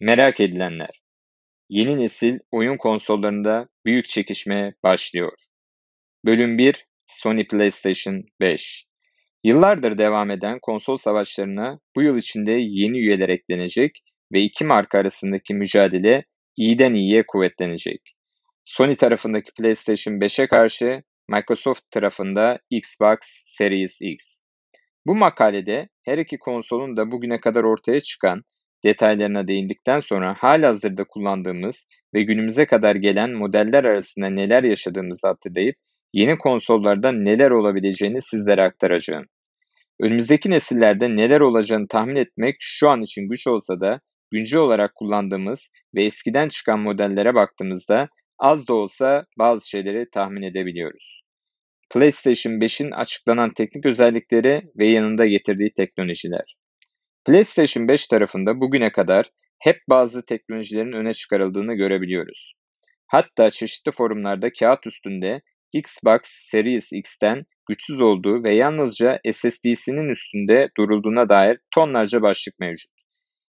Merak edilenler. Yeni nesil oyun konsollarında büyük çekişme başlıyor. Bölüm 1 Sony PlayStation 5 Yıllardır devam eden konsol savaşlarına bu yıl içinde yeni üyeler eklenecek ve iki marka arasındaki mücadele iyiden iyiye kuvvetlenecek. Sony tarafındaki PlayStation 5'e karşı Microsoft tarafında Xbox Series X. Bu makalede her iki konsolun da bugüne kadar ortaya çıkan detaylarına değindikten sonra halihazırda kullandığımız ve günümüze kadar gelen modeller arasında neler yaşadığımızı hatırlayıp yeni konsollarda neler olabileceğini sizlere aktaracağım. Önümüzdeki nesillerde neler olacağını tahmin etmek şu an için güç olsa da güncel olarak kullandığımız ve eskiden çıkan modellere baktığımızda az da olsa bazı şeyleri tahmin edebiliyoruz. PlayStation 5'in açıklanan teknik özellikleri ve yanında getirdiği teknolojiler. PlayStation 5 tarafında bugüne kadar hep bazı teknolojilerin öne çıkarıldığını görebiliyoruz. Hatta çeşitli forumlarda kağıt üstünde Xbox Series X'ten güçsüz olduğu ve yalnızca SSD'sinin üstünde durulduğuna dair tonlarca başlık mevcut.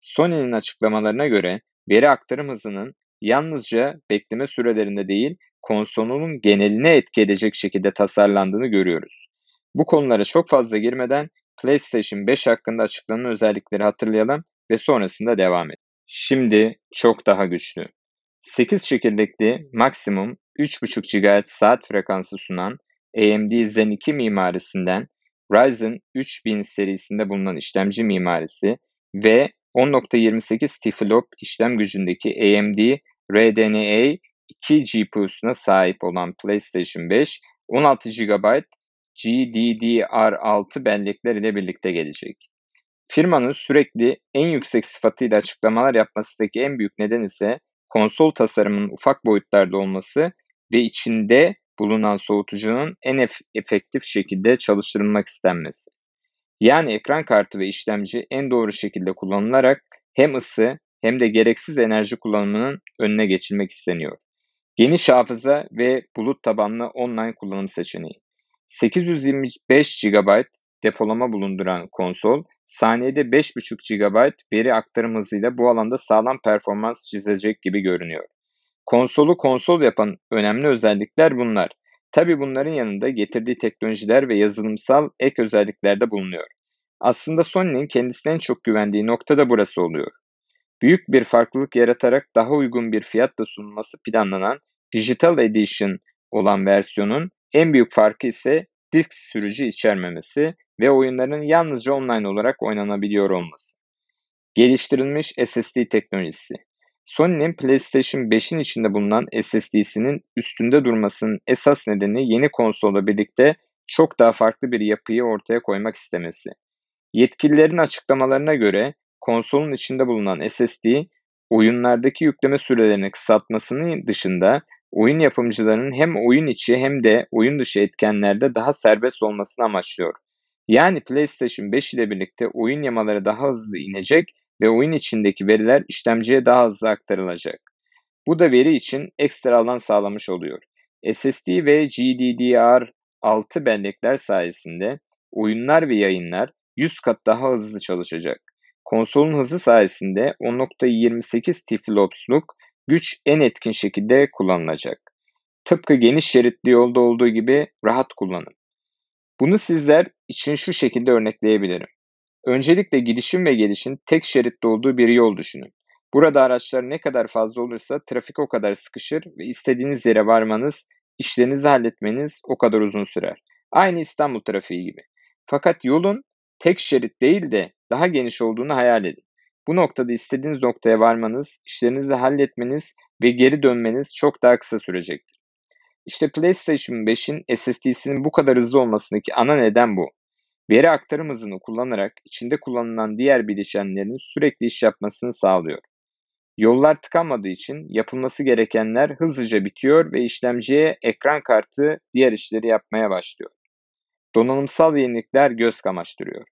Sony'nin açıklamalarına göre veri aktarım hızının yalnızca bekleme sürelerinde değil, konsolunun geneline etki edecek şekilde tasarlandığını görüyoruz. Bu konulara çok fazla girmeden PlayStation 5 hakkında açıklanan özellikleri hatırlayalım ve sonrasında devam edelim. Şimdi çok daha güçlü. 8 çekirdekli maksimum 3.5 GHz saat frekansı sunan AMD Zen 2 mimarisinden Ryzen 3000 serisinde bulunan işlemci mimarisi ve 10.28 teraflop işlem gücündeki AMD RDNA 2 GPU'suna sahip olan PlayStation 5, 16 GB GDDR6 bellekler ile birlikte gelecek. Firmanın sürekli en yüksek sıfatıyla açıklamalar yapmasındaki en büyük neden ise konsol tasarımının ufak boyutlarda olması ve içinde bulunan soğutucunun en efektif şekilde çalıştırılmak istenmesi. Yani ekran kartı ve işlemci en doğru şekilde kullanılarak hem ısı hem de gereksiz enerji kullanımının önüne geçilmek isteniyor. Geniş hafıza ve bulut tabanlı online kullanım seçeneği. 825 GB depolama bulunduran konsol, saniyede 5.5 GB veri aktarım hızıyla bu alanda sağlam performans çizecek gibi görünüyor. Konsolu konsol yapan önemli özellikler bunlar. Tabi bunların yanında getirdiği teknolojiler ve yazılımsal ek özellikler de bulunuyor. Aslında Sony'nin kendisine en çok güvendiği nokta da burası oluyor. Büyük bir farklılık yaratarak daha uygun bir fiyatla sunulması planlanan Digital Edition olan versiyonun en büyük farkı ise disk sürücü içermemesi ve oyunların yalnızca online olarak oynanabiliyor olması. Geliştirilmiş SSD teknolojisi. Sony'nin PlayStation 5'in içinde bulunan SSD'sinin üstünde durmasının esas nedeni yeni konsolla birlikte çok daha farklı bir yapıyı ortaya koymak istemesi. Yetkililerin açıklamalarına göre konsolun içinde bulunan SSD oyunlardaki yükleme sürelerini kısaltmasının dışında oyun yapımcılarının hem oyun içi hem de oyun dışı etkenlerde daha serbest olmasını amaçlıyor. Yani PlayStation 5 ile birlikte oyun yamaları daha hızlı inecek ve oyun içindeki veriler işlemciye daha hızlı aktarılacak. Bu da veri için ekstra alan sağlamış oluyor. SSD ve GDDR6 bellekler sayesinde oyunlar ve yayınlar 100 kat daha hızlı çalışacak. Konsolun hızı sayesinde 10.28 teraflopsluk güç en etkin şekilde kullanılacak. Tıpkı geniş şeritli yolda olduğu gibi rahat kullanın. Bunu sizler için şu şekilde örnekleyebilirim. Öncelikle gidişin ve gelişin tek şeritli olduğu bir yol düşünün. Burada araçlar ne kadar fazla olursa trafik o kadar sıkışır ve istediğiniz yere varmanız, işlerinizi halletmeniz o kadar uzun sürer. Aynı İstanbul trafiği gibi. Fakat yolun tek şerit değil de daha geniş olduğunu hayal edin. Bu noktada istediğiniz noktaya varmanız, işlerinizi halletmeniz ve geri dönmeniz çok daha kısa sürecektir. İşte PlayStation 5'in SSD'sinin bu kadar hızlı olmasındaki ana neden bu. Veri aktarım hızını kullanarak içinde kullanılan diğer bileşenlerin sürekli iş yapmasını sağlıyor. Yollar tıkanmadığı için yapılması gerekenler hızlıca bitiyor ve işlemciye ekran kartı diğer işleri yapmaya başlıyor. Donanımsal yenilikler göz kamaştırıyor.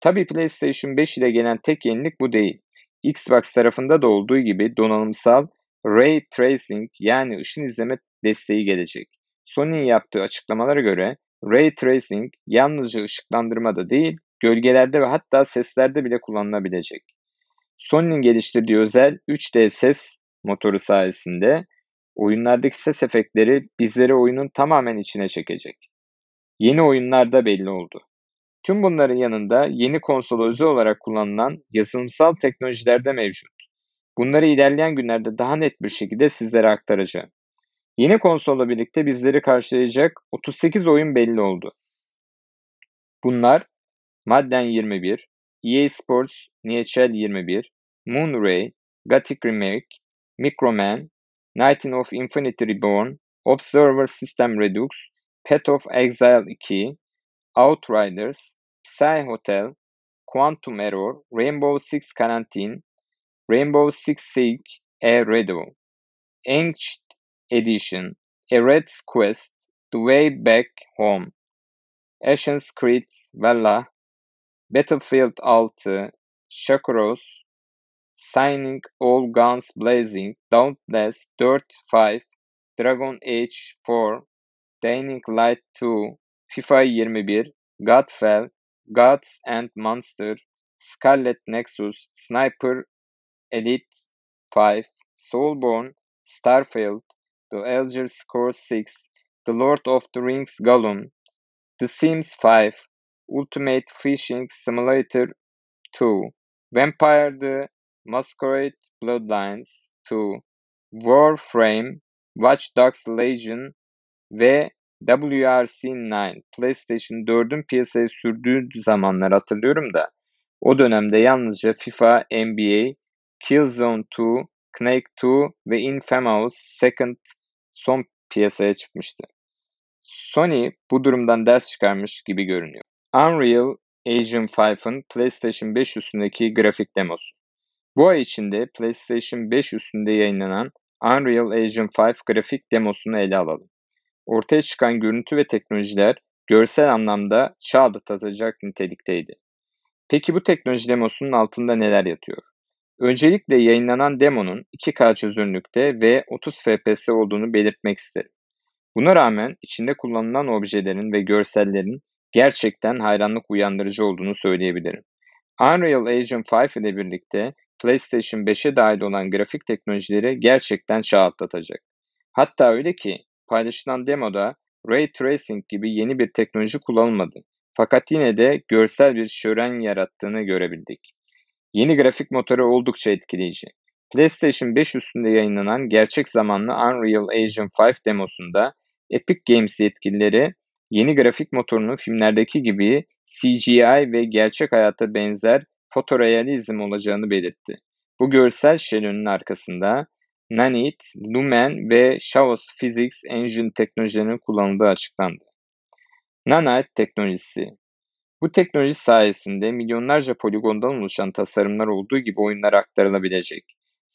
Tabi PlayStation 5 ile gelen tek yenilik bu değil. Xbox tarafında da olduğu gibi donanımsal Ray Tracing yani ışın izleme desteği gelecek. Sony'nin yaptığı açıklamalara göre Ray Tracing yalnızca ışıklandırmada değil, gölgelerde ve hatta seslerde bile kullanılabilecek. Sony'nin geliştirdiği özel 3D ses motoru sayesinde oyunlardaki ses efektleri bizleri oyunun tamamen içine çekecek. Yeni oyunlarda belli oldu. Tüm bunların yanında yeni konsol özel olarak kullanılan yazılımsal teknolojiler de mevcut. Bunları ilerleyen günlerde daha net bir şekilde sizlere aktaracağım. Yeni konsolla birlikte bizleri karşılayacak 38 oyun belli oldu. Bunlar Madden 21, EA Sports NHL 21, Moonray, Gothic Remake, Microman, Nighting of Infinity Reborn, Observer System Redux, Path of Exile 2, Outriders, Psy Hotel, Quantum Error, Rainbow Six Quarantine, Rainbow Six Siege A Redo, Ancient Edition, A Red's Quest, The Way Back Home, Ashen's Creed, Valla, Battlefield 6, Shakaros, Signing All Guns Blazing, Dauntless, Dirt 5, Dragon Age 4, Dying Light 2, FIFA 21, Godfell, Gods and Monster, Scarlet Nexus, Sniper Elite 5, Soulborn, Starfield, The Elder Scrolls 6, The Lord of the Rings Gollum, The Sims 5, Ultimate Fishing Simulator 2, Vampire the Masquerade Bloodlines 2, Warframe, Watch Dogs Legion ve WRC9 PlayStation 4'ün piyasaya sürdüğü zamanlar hatırlıyorum da o dönemde yalnızca FIFA, NBA, Killzone 2, Snake 2 ve Infamous Second son piyasaya çıkmıştı. Sony bu durumdan ders çıkarmış gibi görünüyor. Unreal Engine 5'ın PlayStation 5 üstündeki grafik demosu. Bu ay içinde PlayStation 5 üstünde yayınlanan Unreal Engine 5 grafik demosunu ele alalım. Ortaya çıkan görüntü ve teknolojiler görsel anlamda çağ atlatacak nitelikteydi. Peki bu teknoloji demosunun altında neler yatıyor? Öncelikle yayınlanan demonun 2K çözünürlükte ve 30 FPS olduğunu belirtmek isterim. Buna rağmen içinde kullanılan objelerin ve görsellerin gerçekten hayranlık uyandırıcı olduğunu söyleyebilirim. Unreal Engine 5 ile birlikte PlayStation 5'e dahil olan grafik teknolojileri gerçekten çağ atlatacak. Hatta öyle ki paylaşılan demoda Ray Tracing gibi yeni bir teknoloji kullanılmadı. Fakat yine de görsel bir şören yarattığını görebildik. Yeni grafik motoru oldukça etkileyici. PlayStation 5 üstünde yayınlanan gerçek zamanlı Unreal Engine 5 demosunda Epic Games yetkilileri yeni grafik motorunun filmlerdeki gibi CGI ve gerçek hayata benzer fotorealizm olacağını belirtti. Bu görsel şölünün arkasında Nanite, Lumen ve Chaos Physics Engine teknolojilerinin kullanıldığı açıklandı. Nanite teknolojisi Bu teknoloji sayesinde milyonlarca poligondan oluşan tasarımlar olduğu gibi oyunlara aktarılabilecek.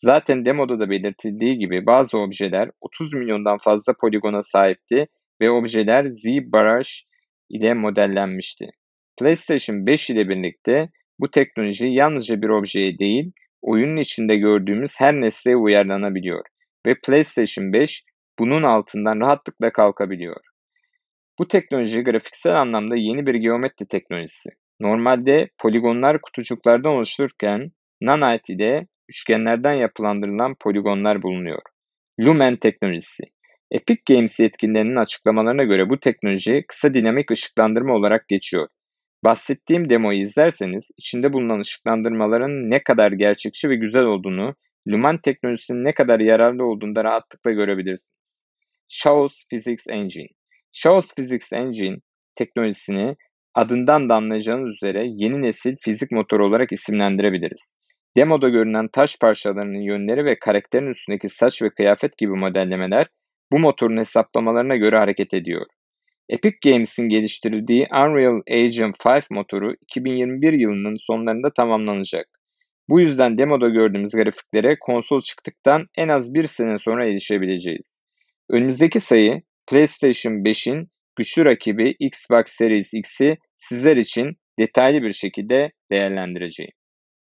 Zaten demoda da belirtildiği gibi bazı objeler 30 milyondan fazla poligona sahipti ve objeler ZBrush ile modellenmişti. PlayStation 5 ile birlikte bu teknoloji yalnızca bir objeye değil, oyunun içinde gördüğümüz her nesneye uyarlanabiliyor ve PlayStation 5 bunun altından rahatlıkla kalkabiliyor. Bu teknoloji grafiksel anlamda yeni bir geometri teknolojisi. Normalde poligonlar kutucuklardan oluştururken Nanite ile üçgenlerden yapılandırılan poligonlar bulunuyor. Lumen teknolojisi. Epic Games yetkililerinin açıklamalarına göre bu teknoloji kısa dinamik ışıklandırma olarak geçiyor. Bahsettiğim demoyu izlerseniz içinde bulunan ışıklandırmaların ne kadar gerçekçi ve güzel olduğunu, Lumen teknolojisinin ne kadar yararlı olduğunu da rahatlıkla görebilirsiniz. Chaos Physics Engine Chaos Physics Engine teknolojisini adından da anlayacağınız üzere yeni nesil fizik motoru olarak isimlendirebiliriz. Demoda görünen taş parçalarının yönleri ve karakterin üstündeki saç ve kıyafet gibi modellemeler bu motorun hesaplamalarına göre hareket ediyor. Epic Games'in geliştirdiği Unreal Engine 5 motoru 2021 yılının sonlarında tamamlanacak. Bu yüzden demoda gördüğümüz grafiklere konsol çıktıktan en az bir sene sonra erişebileceğiz. Önümüzdeki sayı PlayStation 5'in güçlü rakibi Xbox Series X'i sizler için detaylı bir şekilde değerlendireceğim.